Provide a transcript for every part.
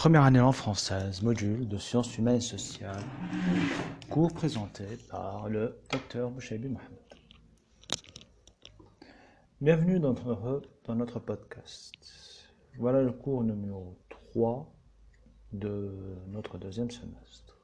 Première année en française, module de sciences humaines et sociales, cours présenté par le docteur Bouchaibi Mohamed. Bienvenue dans notre, dans notre podcast. Voilà le cours numéro 3 de notre deuxième semestre.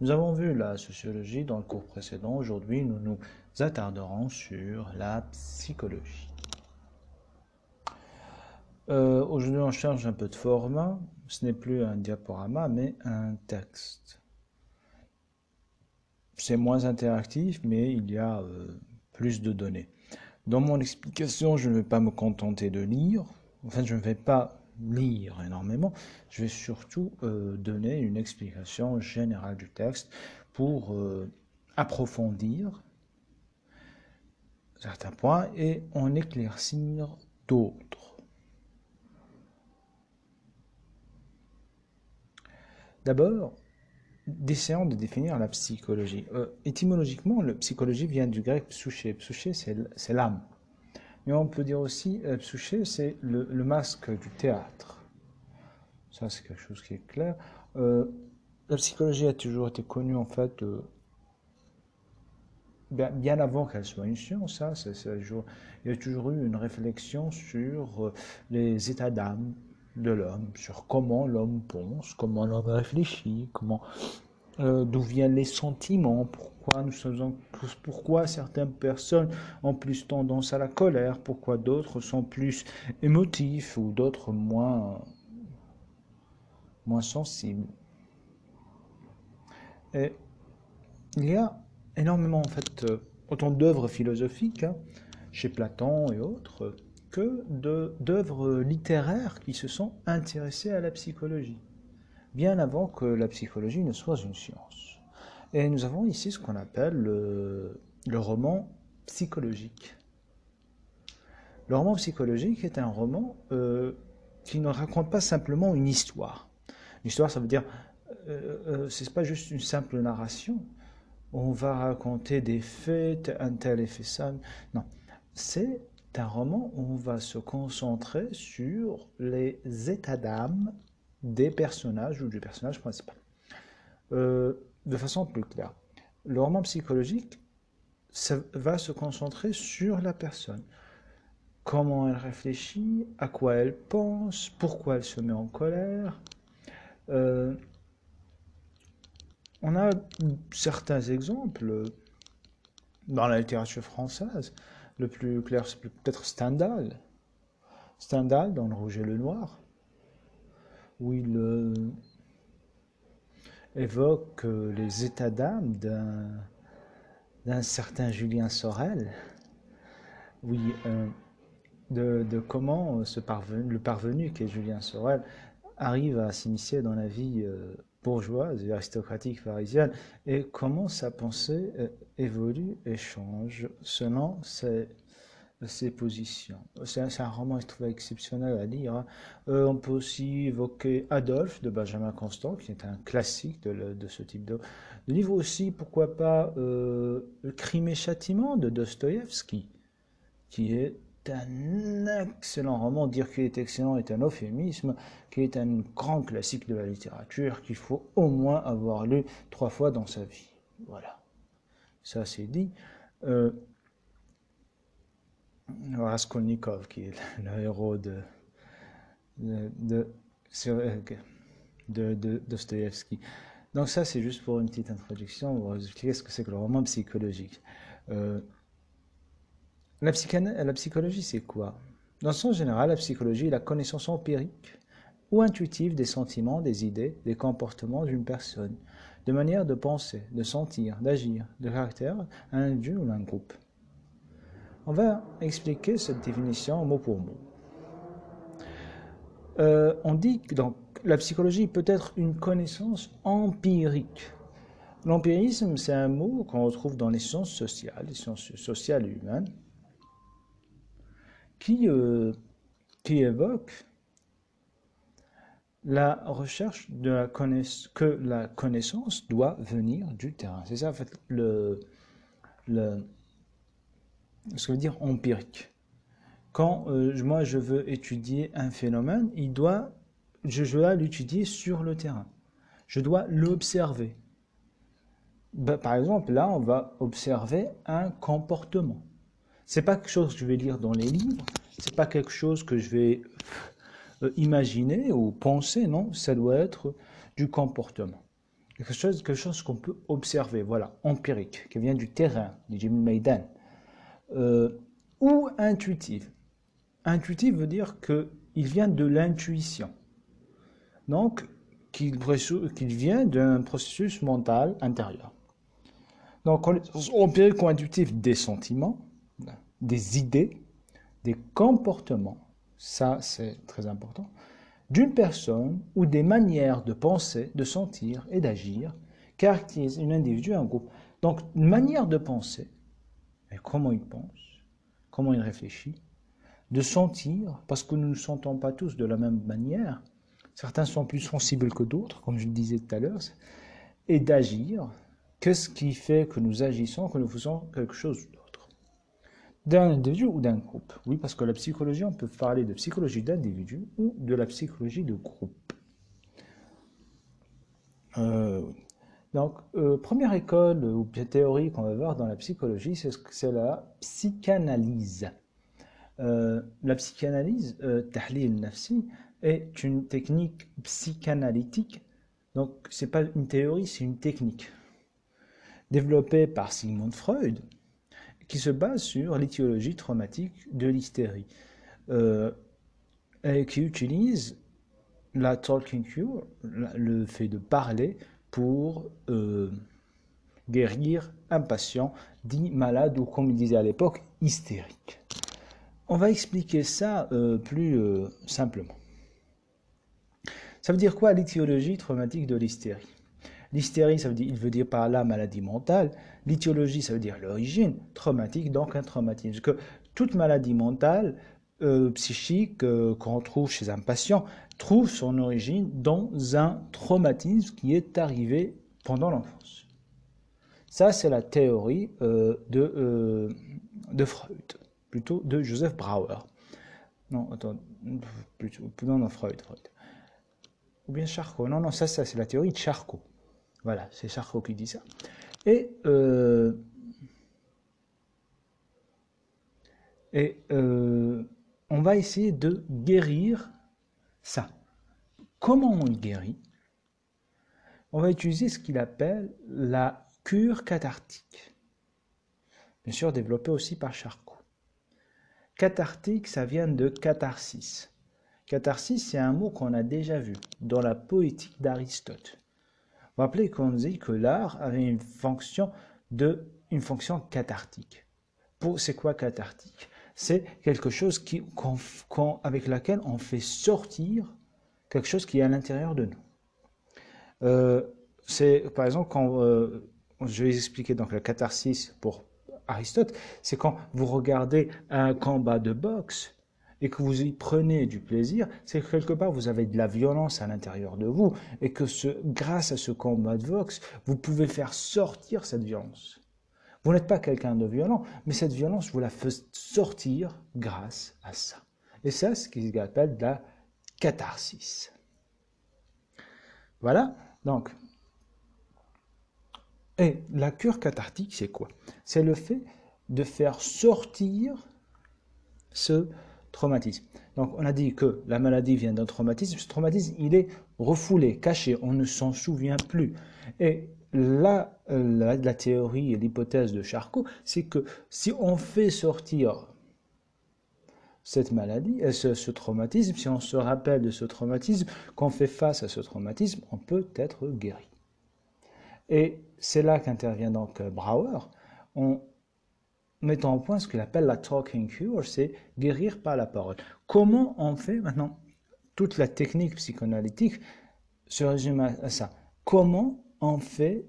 Nous avons vu la sociologie dans le cours précédent. Aujourd'hui, nous nous attarderons sur la psychologie. Euh, Aujourd'hui, on change un peu de format. Ce n'est plus un diaporama, mais un texte. C'est moins interactif, mais il y a euh, plus de données. Dans mon explication, je ne vais pas me contenter de lire. Enfin, je ne vais pas lire énormément. Je vais surtout euh, donner une explication générale du texte pour euh, approfondir certains points et en éclaircir d'autres. D'abord, essayons de définir la psychologie. Euh, étymologiquement, la psychologie vient du grec psyché. Psyché, c'est l'âme. Mais on peut dire aussi, euh, c'est le, masque du théâtre. Ça, c'est quelque chose qui est clair. Euh, la psychologie a toujours été connue, en fait, euh, bien, avant qu'elle soit une science. Hein, ça, il y a toujours eu une réflexion sur les états d'âme, de l'homme, sur comment l'homme pense, comment l'homme réfléchit, comment euh, d'où viennent les sentiments, pourquoi nous sommes pourquoi certaines personnes ont plus tendance à la colère, pourquoi d'autres sont plus émotifs ou d'autres moins moins sensibles. Et il y a énormément en fait euh, autant d'œuvres philosophiques hein, chez Platon et autres que d'œuvres littéraires qui se sont intéressées à la psychologie, bien avant que la psychologie ne soit une science. Et nous avons ici ce qu'on appelle le, roman psychologique. Le roman psychologique est un roman euh, qui ne raconte pas simplement une histoire. L'histoire, ça veut dire, euh, euh, c'est pas juste une simple narration. On va raconter des faits, un tel effet ça. Non, c'est un roman on va se concentrer sur les états d'âme des personnages ou du personnage principal. Euh, de façon plus claire, le roman psychologique ça va se concentrer sur la personne. Comment elle réfléchit, à quoi elle pense, pourquoi elle se met en colère. Euh, on a certains exemples dans la littérature française le plus clair, c'est peut-être Stendhal. Stendhal dans Le Rouge et le Noir, où il euh, évoque euh, les états d'âme d'un certain Julien Sorel. Oui, euh, de, comment le parvenu qui est Julien Sorel arrive à s'initier dans la vie bourgeoise et aristocratique parisienne et comment sa pensée euh, évolue et change selon ses, positions. C'est un, roman, je trouve, exceptionnel à lire. Hein. Euh, on peut aussi évoquer Adolphe de Benjamin Constant, qui est un classique de, ce type de, livre aussi. Pourquoi pas euh, Crime et Châtiment de Dostoïevski, qui est un excellent roman. Dire qu'il est excellent est un euphémisme, qui est un grand classique de la littérature qu'il faut au moins avoir lu trois fois dans sa vie. Voilà. Ça, c'est dit. Euh, Raskolnikov, qui est le héros de, de, de Dostoevsky. Donc ça, c'est juste pour une petite introduction, pour vous expliquer ce que c'est que le roman psychologique. Euh, la, psychologie, c'est quoi? Dans son général, la psychologie est la connaissance empirique ou intuitive des sentiments, des idées, des comportements d'une personne, de manière de penser, de sentir, d'agir, de caractère à un individu ou un groupe. On va expliquer cette définition mot pour mot. Euh, on dit que donc, la psychologie peut être une connaissance empirique. L'empirisme, c'est un mot qu'on retrouve dans les sciences sociales, les sciences sociales et humaines, qui, euh, qui évoque la recherche que la connaissance doit venir du terrain. C'est ça, en fait, le, le, ce que veut dire empirique. Quand euh, moi je veux étudier un phénomène, il doit je dois l'étudier sur le terrain. Je dois l'observer. Ben, par exemple, là, on va observer un comportement. C'est pas quelque chose que je vais lire dans les livres, c'est pas quelque chose que je vais euh, imaginer ou penser, non, ça doit être du comportement. Quelque chose, quelque chose qu'on peut observer, voilà, empirique, qui vient du terrain, du Jim Maidan. Euh, ou intuitive. Intuitive veut dire qu'il vient de l'intuition. Donc, qu'il vient d'un processus mental intérieur. Donc, empirique ou intuitif des sentiments, des idées, des comportements, ça c'est très important, d'une personne ou des manières de penser, de sentir et d'agir caractérisent un individu et un groupe. Donc, une manière de penser, comment il pense, comment il réfléchit, de sentir, parce que nous ne sentons pas tous de la même manière, certains sont plus sensibles que d'autres, comme je le disais tout à l'heure, et d'agir, qu'est-ce qui fait que nous agissons, que nous faisons quelque chose D'un individu ou d'un groupe Oui, parce que la psychologie, on peut parler de psychologie d'individu ou de la psychologie de groupe. Euh, donc, euh, première école ou théorie qu'on va voir dans la psychologie, c'est la psychanalyse. Euh, la psychanalyse, tahlil nafsi, est une technique psychanalytique. Donc, c'est pas une théorie, c'est une technique développée par Sigmund Freud, qui se base sur l'étiologie traumatique de l'hystérie, et qui utilise la talking cure, le fait de parler, pour euh, guérir un patient dit malade ou comme il disait à l'époque, hystérique. On va expliquer ça euh, plus euh, simplement. Ça veut dire quoi l'étiologie traumatique de l'hystérie? L'hystérie, ça veut dire, il veut dire par là maladie mentale. L'étiologie, ça veut dire l'origine. Traumatique, donc un traumatisme. Que toute maladie mentale, psychique, qu'on trouve chez un patient, trouve son origine dans un traumatisme qui est arrivé pendant l'enfance. Ça, c'est la théorie euh, de, euh, de Freud, plutôt de Joseph Brauer. Non, attends, plutôt, non, non, Freud, Freud. Ou bien Charcot. Non, non, ça, ça c'est la théorie de Charcot. Voilà, c'est Charcot qui dit ça. Et, euh, et on va essayer de guérir ça. Comment on guérit? On va utiliser ce qu'il appelle la cure cathartique. Bien sûr, développée aussi par Charcot. Cathartique, ça vient de catharsis. Catharsis, c'est un mot qu'on a déjà vu dans la poétique d'Aristote. Vous rappelez qu'on dit que l'art avait une fonction de une fonction cathartique. C'est quoi cathartique? C'est quelque chose qui, avec laquelle on fait sortir quelque chose qui est à l'intérieur de nous. Euh, c'est par exemple quand euh, je vais expliquer donc la catharsis pour Aristote, c'est quand vous regardez un combat de boxe et que vous y prenez du plaisir, c'est que quelque part vous avez de la violence à l'intérieur de vous et que ce, grâce à ce combat de boxe, vous pouvez faire sortir cette violence. Vous n'êtes pas quelqu'un de violent, mais cette violence, vous la faites sortir grâce à ça. Et ça, c'est ce qu'ils appellent la catharsis. Voilà, donc. Et la cure cathartique, c'est quoi? C'est le fait de faire sortir ce traumatisme. Donc, on a dit que la maladie vient d'un traumatisme. Ce traumatisme, il est refoulé, caché, on ne s'en souvient plus. Et la, la, théorie et l'hypothèse de Charcot, c'est que si on fait sortir cette maladie, euh, ce, traumatisme, si on se rappelle de ce traumatisme, qu'on fait face à ce traumatisme, on peut être guéri. Et c'est là qu'intervient donc euh, Brauer, en mettant au point ce qu'il appelle la talking cure, c'est guérir par la parole. Comment on fait maintenant Toute la technique psychanalytique se résume à ça. Comment en fait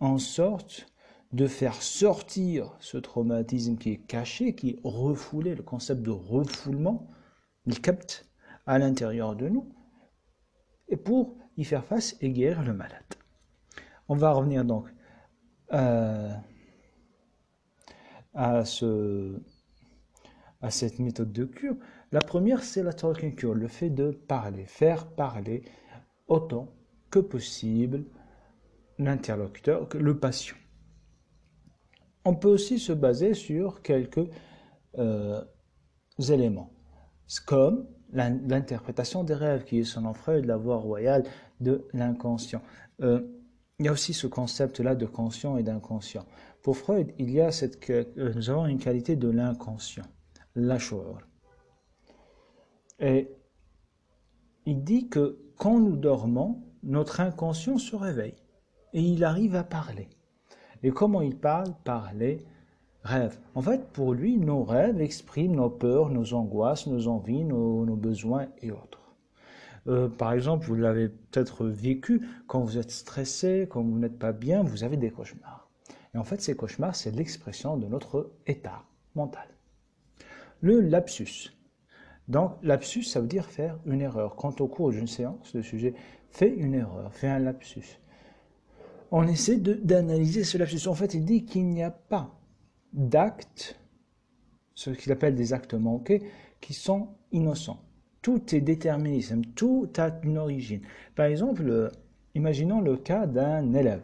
en sorte de faire sortir ce traumatisme qui est caché, qui est refoulé, le concept de refoulement, il capte à l'intérieur de nous, et pour y faire face et guérir le malade. On va revenir donc euh, à, ce, à cette méthode de cure. La première, c'est la talking cure, le fait de parler, faire parler autant que possible l'interlocuteur, le patient. On peut aussi se baser sur quelques euh, éléments, comme l'interprétation des rêves, qui est selon Freud la voie royale de l'inconscient. Euh, il y a aussi ce concept-là de conscient et d'inconscient. Pour Freud, il y a cette, euh, nous avons une qualité de l'inconscient, la Et il dit que quand nous dormons, notre inconscient se réveille et il arrive à parler. Et comment il parle? Par les rêves. En fait, pour lui, nos rêves expriment nos peurs, nos angoisses, nos envies, nos, besoins et autres. Euh, par exemple, vous l'avez peut-être vécu, quand vous êtes stressé, quand vous n'êtes pas bien, vous avez des cauchemars. Et en fait, ces cauchemars, c'est l'expression de notre état mental. Le lapsus. Donc, lapsus, ça veut dire faire une erreur. Quand au cours d'une séance, le sujet fait une erreur, fait un lapsus on essaie d'analyser ce lapsus. En fait, il dit qu'il n'y a pas d'actes, ce qu'il appelle des actes manqués, qui sont innocents. Tout est déterminisme, tout a une origine. Par exemple, imaginons le cas d'un élève.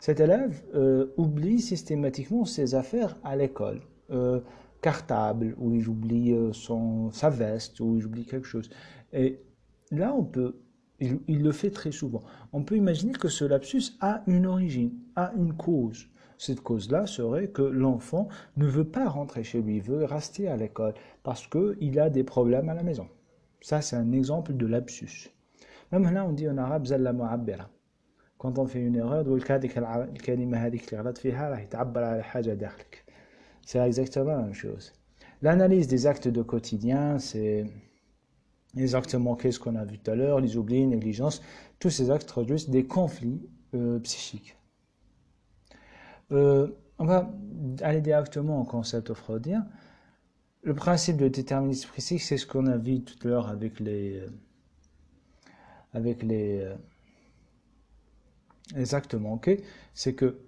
Cet élève euh, oublie systématiquement ses affaires à l'école. Euh, cartable, ou il oublie euh, son, sa veste, ou il oublie quelque chose. Et là, on peut il, le fait très souvent. On peut imaginer que ce lapsus a une origine, a une cause. Cette cause-là serait que l'enfant ne veut pas rentrer chez lui, veut rester à l'école parce qu'il a des problèmes à la maison. Ça, c'est un exemple de lapsus. Même là, on dit en arabe zalla mu'abbira. Quand on fait une erreur, c'est exactement la même chose. L'analyse des actes de quotidien, c'est les actes manqués, ce qu'on a vu tout à l'heure, les oublis, négligence, tous ces actes produisent des conflits euh, psychiques. Euh, on va aller directement au concept freudien. Le principe de déterminisme psychique, c'est ce qu'on a vu tout à l'heure avec les, euh, avec les, les actes manqués, c'est que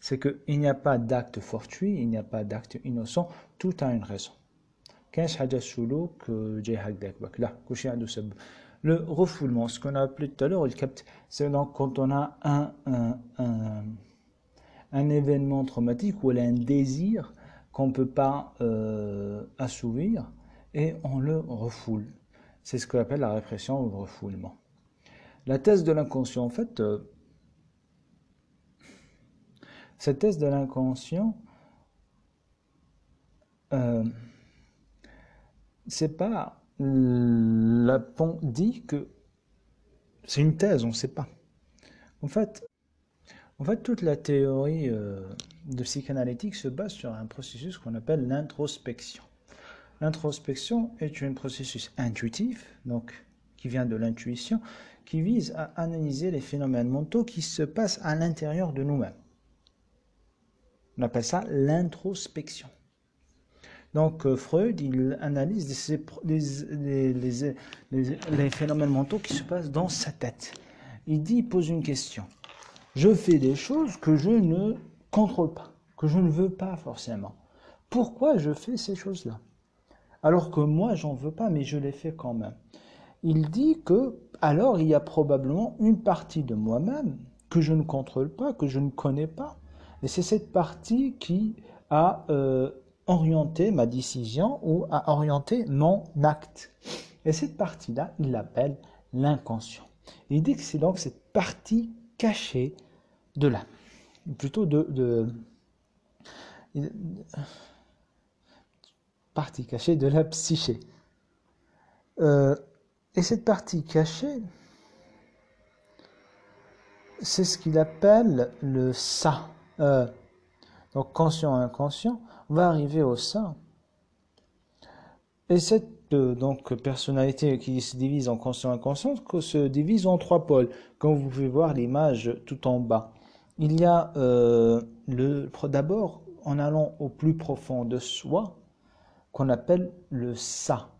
c'est qu'il n'y a pas d'acte fortuit, il n'y a pas d'acte innocent, tout a une raison. Le refoulement, ce qu'on a appelé tout à l'heure, c'est donc quand on a un, un, un, événement traumatique ou un désir qu'on ne peut pas euh, assouvir et on le refoule. C'est ce qu'on appelle la répression ou le refoulement. La thèse de l'inconscient, en fait, euh, cette thèse de l'inconscient, euh, c'est pas la pont dit que c'est une thèse, on ne sait pas. En fait, en fait, toute la théorie euh, de psychanalytique se base sur un processus qu'on appelle l'introspection. L'introspection est un processus intuitif, donc qui vient de l'intuition, qui vise à analyser les phénomènes mentaux qui se passent à l'intérieur de nous-mêmes. On appelle ça l'introspection. Donc euh, Freud, il analyse les, phénomènes mentaux qui se passent dans sa tête. Il dit, il pose une question. Je fais des choses que je ne contrôle pas, que je ne veux pas forcément. Pourquoi je fais ces choses-là? Alors que moi, j'en veux pas, mais je les fais quand même. Il dit que, alors, il y a probablement une partie de moi-même que je ne contrôle pas, que je ne connais pas. Et c'est cette partie qui a euh, orienter ma décision ou à orienter mon acte. Et cette partie-là, il l'appelle l'inconscient. Il dit que c'est donc cette partie cachée de l'âme, plutôt de, de, partie cachée de la psyché. Euh, et cette partie cachée, c'est ce qu'il appelle le ça. Euh, donc conscient inconscient, va arriver au sein. Et cette euh, donc personnalité qui se divise en conscient et inconscient se divise en trois pôles, comme vous pouvez voir l'image tout en bas. Il y a euh, d'abord en allant au plus profond de soi, qu'on appelle le ça.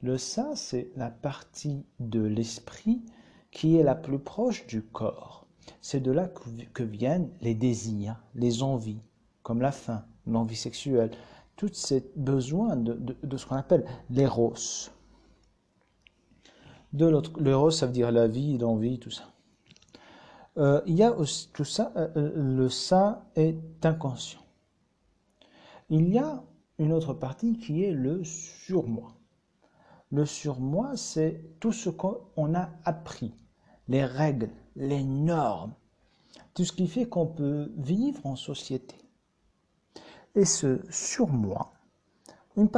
Le ça, c'est la partie de l'esprit qui est la plus proche du corps. C'est de là que viennent les désirs, les envies, comme la faim, l'envie sexuelle, tous ces besoins de, de, ce qu'on appelle l'éros. De l'autre, l'éros, ça veut dire la vie, l'envie, tout ça. Euh, il y a tout ça, euh, euh, le ça est inconscient. Il y a une autre partie qui est le surmoi. Le surmoi, c'est tout ce qu'on a appris, les règles, les normes, tout ce qui fait qu'on peut vivre en société. Et ce surmoi, une,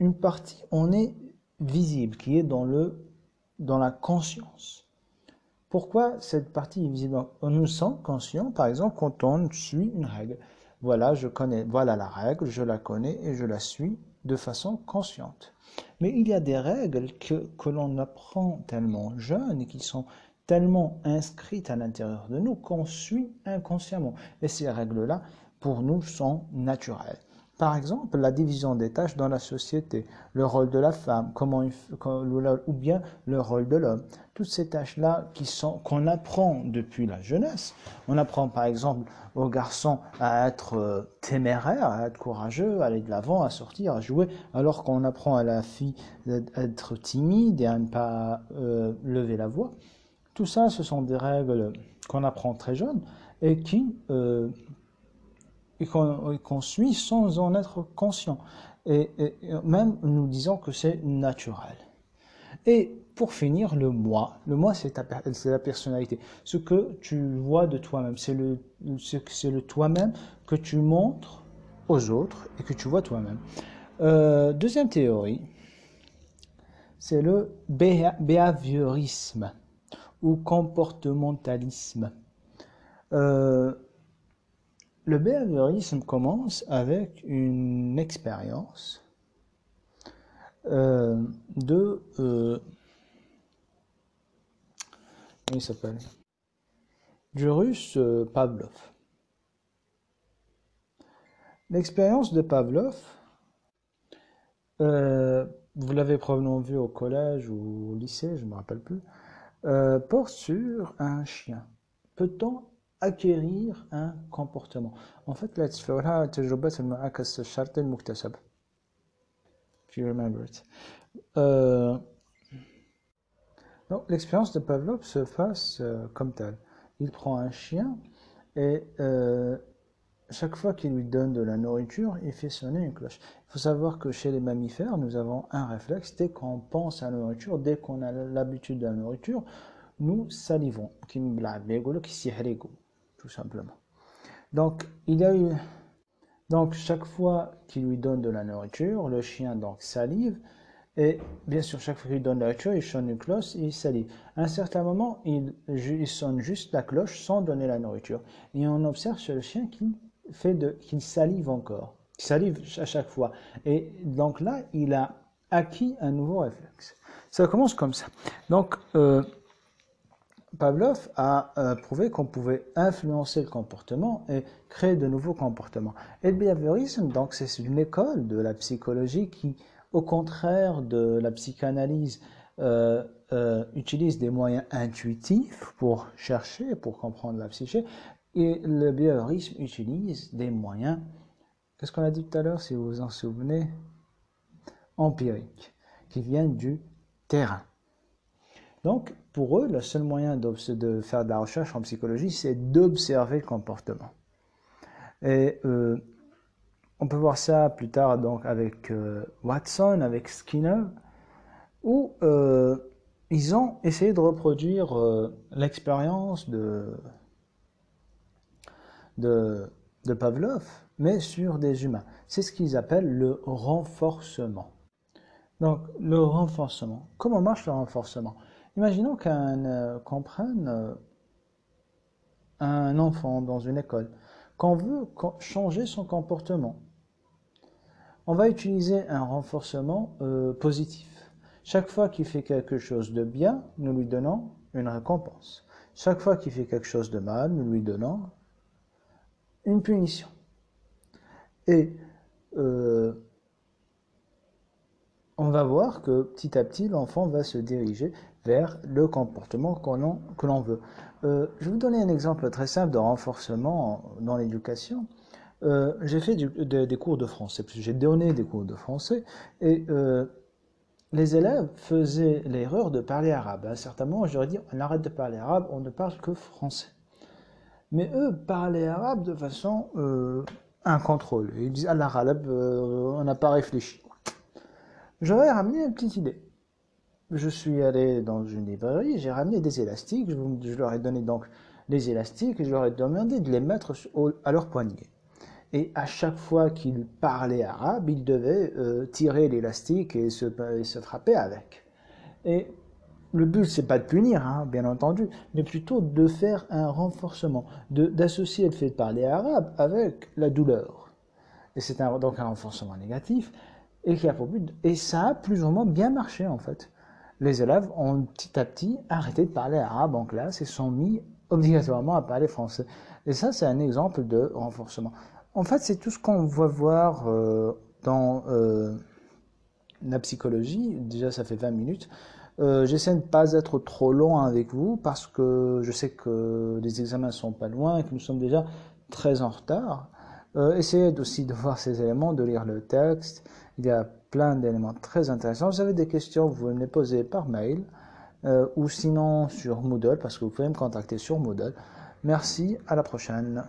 une partie, on est visible, qui est dans, le, dans la conscience. Pourquoi cette partie est visible? On nous sent conscient, par exemple, quand on suit une règle. Voilà, je connais, voilà la règle, je la connais et je la suis de façon consciente. Mais il y a des règles que, que l'on apprend tellement jeune et qui sont tellement inscrites à l'intérieur de nous qu'on suit inconsciemment. Et ces règles-là, pour nous, sont naturelles. Par exemple, la division des tâches dans la société, le rôle de la femme, ou bien le rôle de l'homme. Toutes ces tâches-là qui sont qu'on apprend depuis la jeunesse. On apprend par exemple aux garçons à être euh, téméraire, à être courageux, à aller de l'avant, à sortir, à jouer, alors qu'on apprend à la fille d'être timide et à ne pas euh, lever la voix. Tout ça, ce sont des règles qu'on apprend très jeune et qui euh, qu'on suit sans en être conscient. Et, même nous disons que c'est naturel. Et pour finir, le moi. Le moi, c'est la personnalité. Ce que tu vois de toi-même. C'est le, le toi-même que tu montres aux autres et que tu vois toi-même. Euh, deuxième théorie, c'est le behaviorisme ou comportementalisme. Euh, le behaviorisme commence avec une expérience euh, de... Euh, comment il s'appelle? Du russe euh, Pavlov. L'expérience de Pavlov, vous l'avez probablement vu au collège ou au lycée, je ne me rappelle plus, porte sur un chien. Peut-on acquérir un comportement en fait لا تشفعوا تجربة المعاكس الشرطي المكتسب if you remember it euh, donc l'expérience de Pavlov se passe euh, comme tel il prend un chien et euh, chaque fois qu'il lui donne de la nourriture, il fait sonner une cloche. Il faut savoir que chez les mammifères, nous avons un réflexe. Dès qu'on pense à la nourriture, dès qu'on a l'habitude de la nourriture, nous salivons tout simplement. Donc, il a eu. Donc, chaque fois qu'il lui donne de la nourriture, le chien donc salive. Et bien sûr, chaque fois qu'il donne la nourriture, il sonne une cloche et il salive. À un certain moment, il, il sonne juste la cloche sans donner la nourriture. Et on observe chez le chien qu'il fait de, qu'il salive encore. Il salive à chaque fois. Et donc là, il a acquis un nouveau réflexe. Ça commence comme ça. Donc, euh, Pavlov a euh, prouvé qu'on pouvait influencer le comportement et créer de nouveaux comportements. Et le behaviorisme, donc, c'est une école de la psychologie qui, au contraire de la psychanalyse, euh, euh, utilise des moyens intuitifs pour chercher, pour comprendre la psyché, et le behaviorisme utilise des moyens, qu'est-ce qu'on a dit tout à l'heure, si vous vous en souvenez, empiriques, qui viennent du terrain. Donc, pour eux, le seul moyen de faire de la recherche en psychologie, c'est d'observer le comportement. Et euh, on peut voir ça plus tard donc avec euh, Watson, avec Skinner, où euh, ils ont essayé de reproduire l'expérience de, Pavlov, mais sur des humains. C'est ce qu'ils appellent le renforcement. Donc, le renforcement. Comment marche le renforcement? Imaginons euh, qu'on prenne euh, un enfant dans une école, qu'on veut changer son comportement. On va utiliser un renforcement euh, positif. Chaque fois qu'il fait quelque chose de bien, nous lui donnons une récompense. Chaque fois qu'il fait quelque chose de mal, nous lui donnons une punition. Et on va voir que petit à petit, l'enfant va se diriger vers le comportement que l'on veut. Euh, je vais vous donner un exemple très simple de renforcement dans l'éducation. euh, j'ai fait des cours de français, j'ai donné des cours de français, et euh, les élèves faisaient l'erreur de parler arabe. À un certain moment, je leur ai dit, on arrête de parler arabe, on ne parle que français. Mais eux parlaient arabe de façon incontrôlée. Ils disaient, à l'arabe, on n'a pas réfléchi. J'aurais ramené une petite idée. Je suis allé dans une librairie, j'ai ramené des élastiques, je, leur ai donné donc les élastiques et je leur ai demandé de les mettre à leur poignet. Et à chaque fois qu'ils parlaient arabe, ils devaient euh, tirer l'élastique et se, frapper avec. Et le but, c'est pas de punir, hein, bien entendu, mais plutôt de faire un renforcement, d'associer le fait de parler arabe avec la douleur. Et c'est donc un renforcement négatif, et qui a pour but, et ça a plus ou moins bien marché en fait les élèves ont petit à petit arrêté de parler arabe en classe et sont mis obligatoirement à parler français. Et ça, c'est un exemple de renforcement. En fait, c'est tout ce qu'on va voir euh, dans euh, la psychologie. Déjà, ça fait 20 minutes. Euh, J'essaie de ne pas être trop long avec vous parce que je sais que les examens sont pas loin et que nous sommes déjà très en retard. Essayez aussi de voir ces éléments, de lire le texte. Il y a plein d'éléments très intéressants. Vous avez des questions, vous me les posez par mail euh, ou sinon sur Moodle, parce que vous pouvez me contacter sur Moodle. Merci, à la prochaine.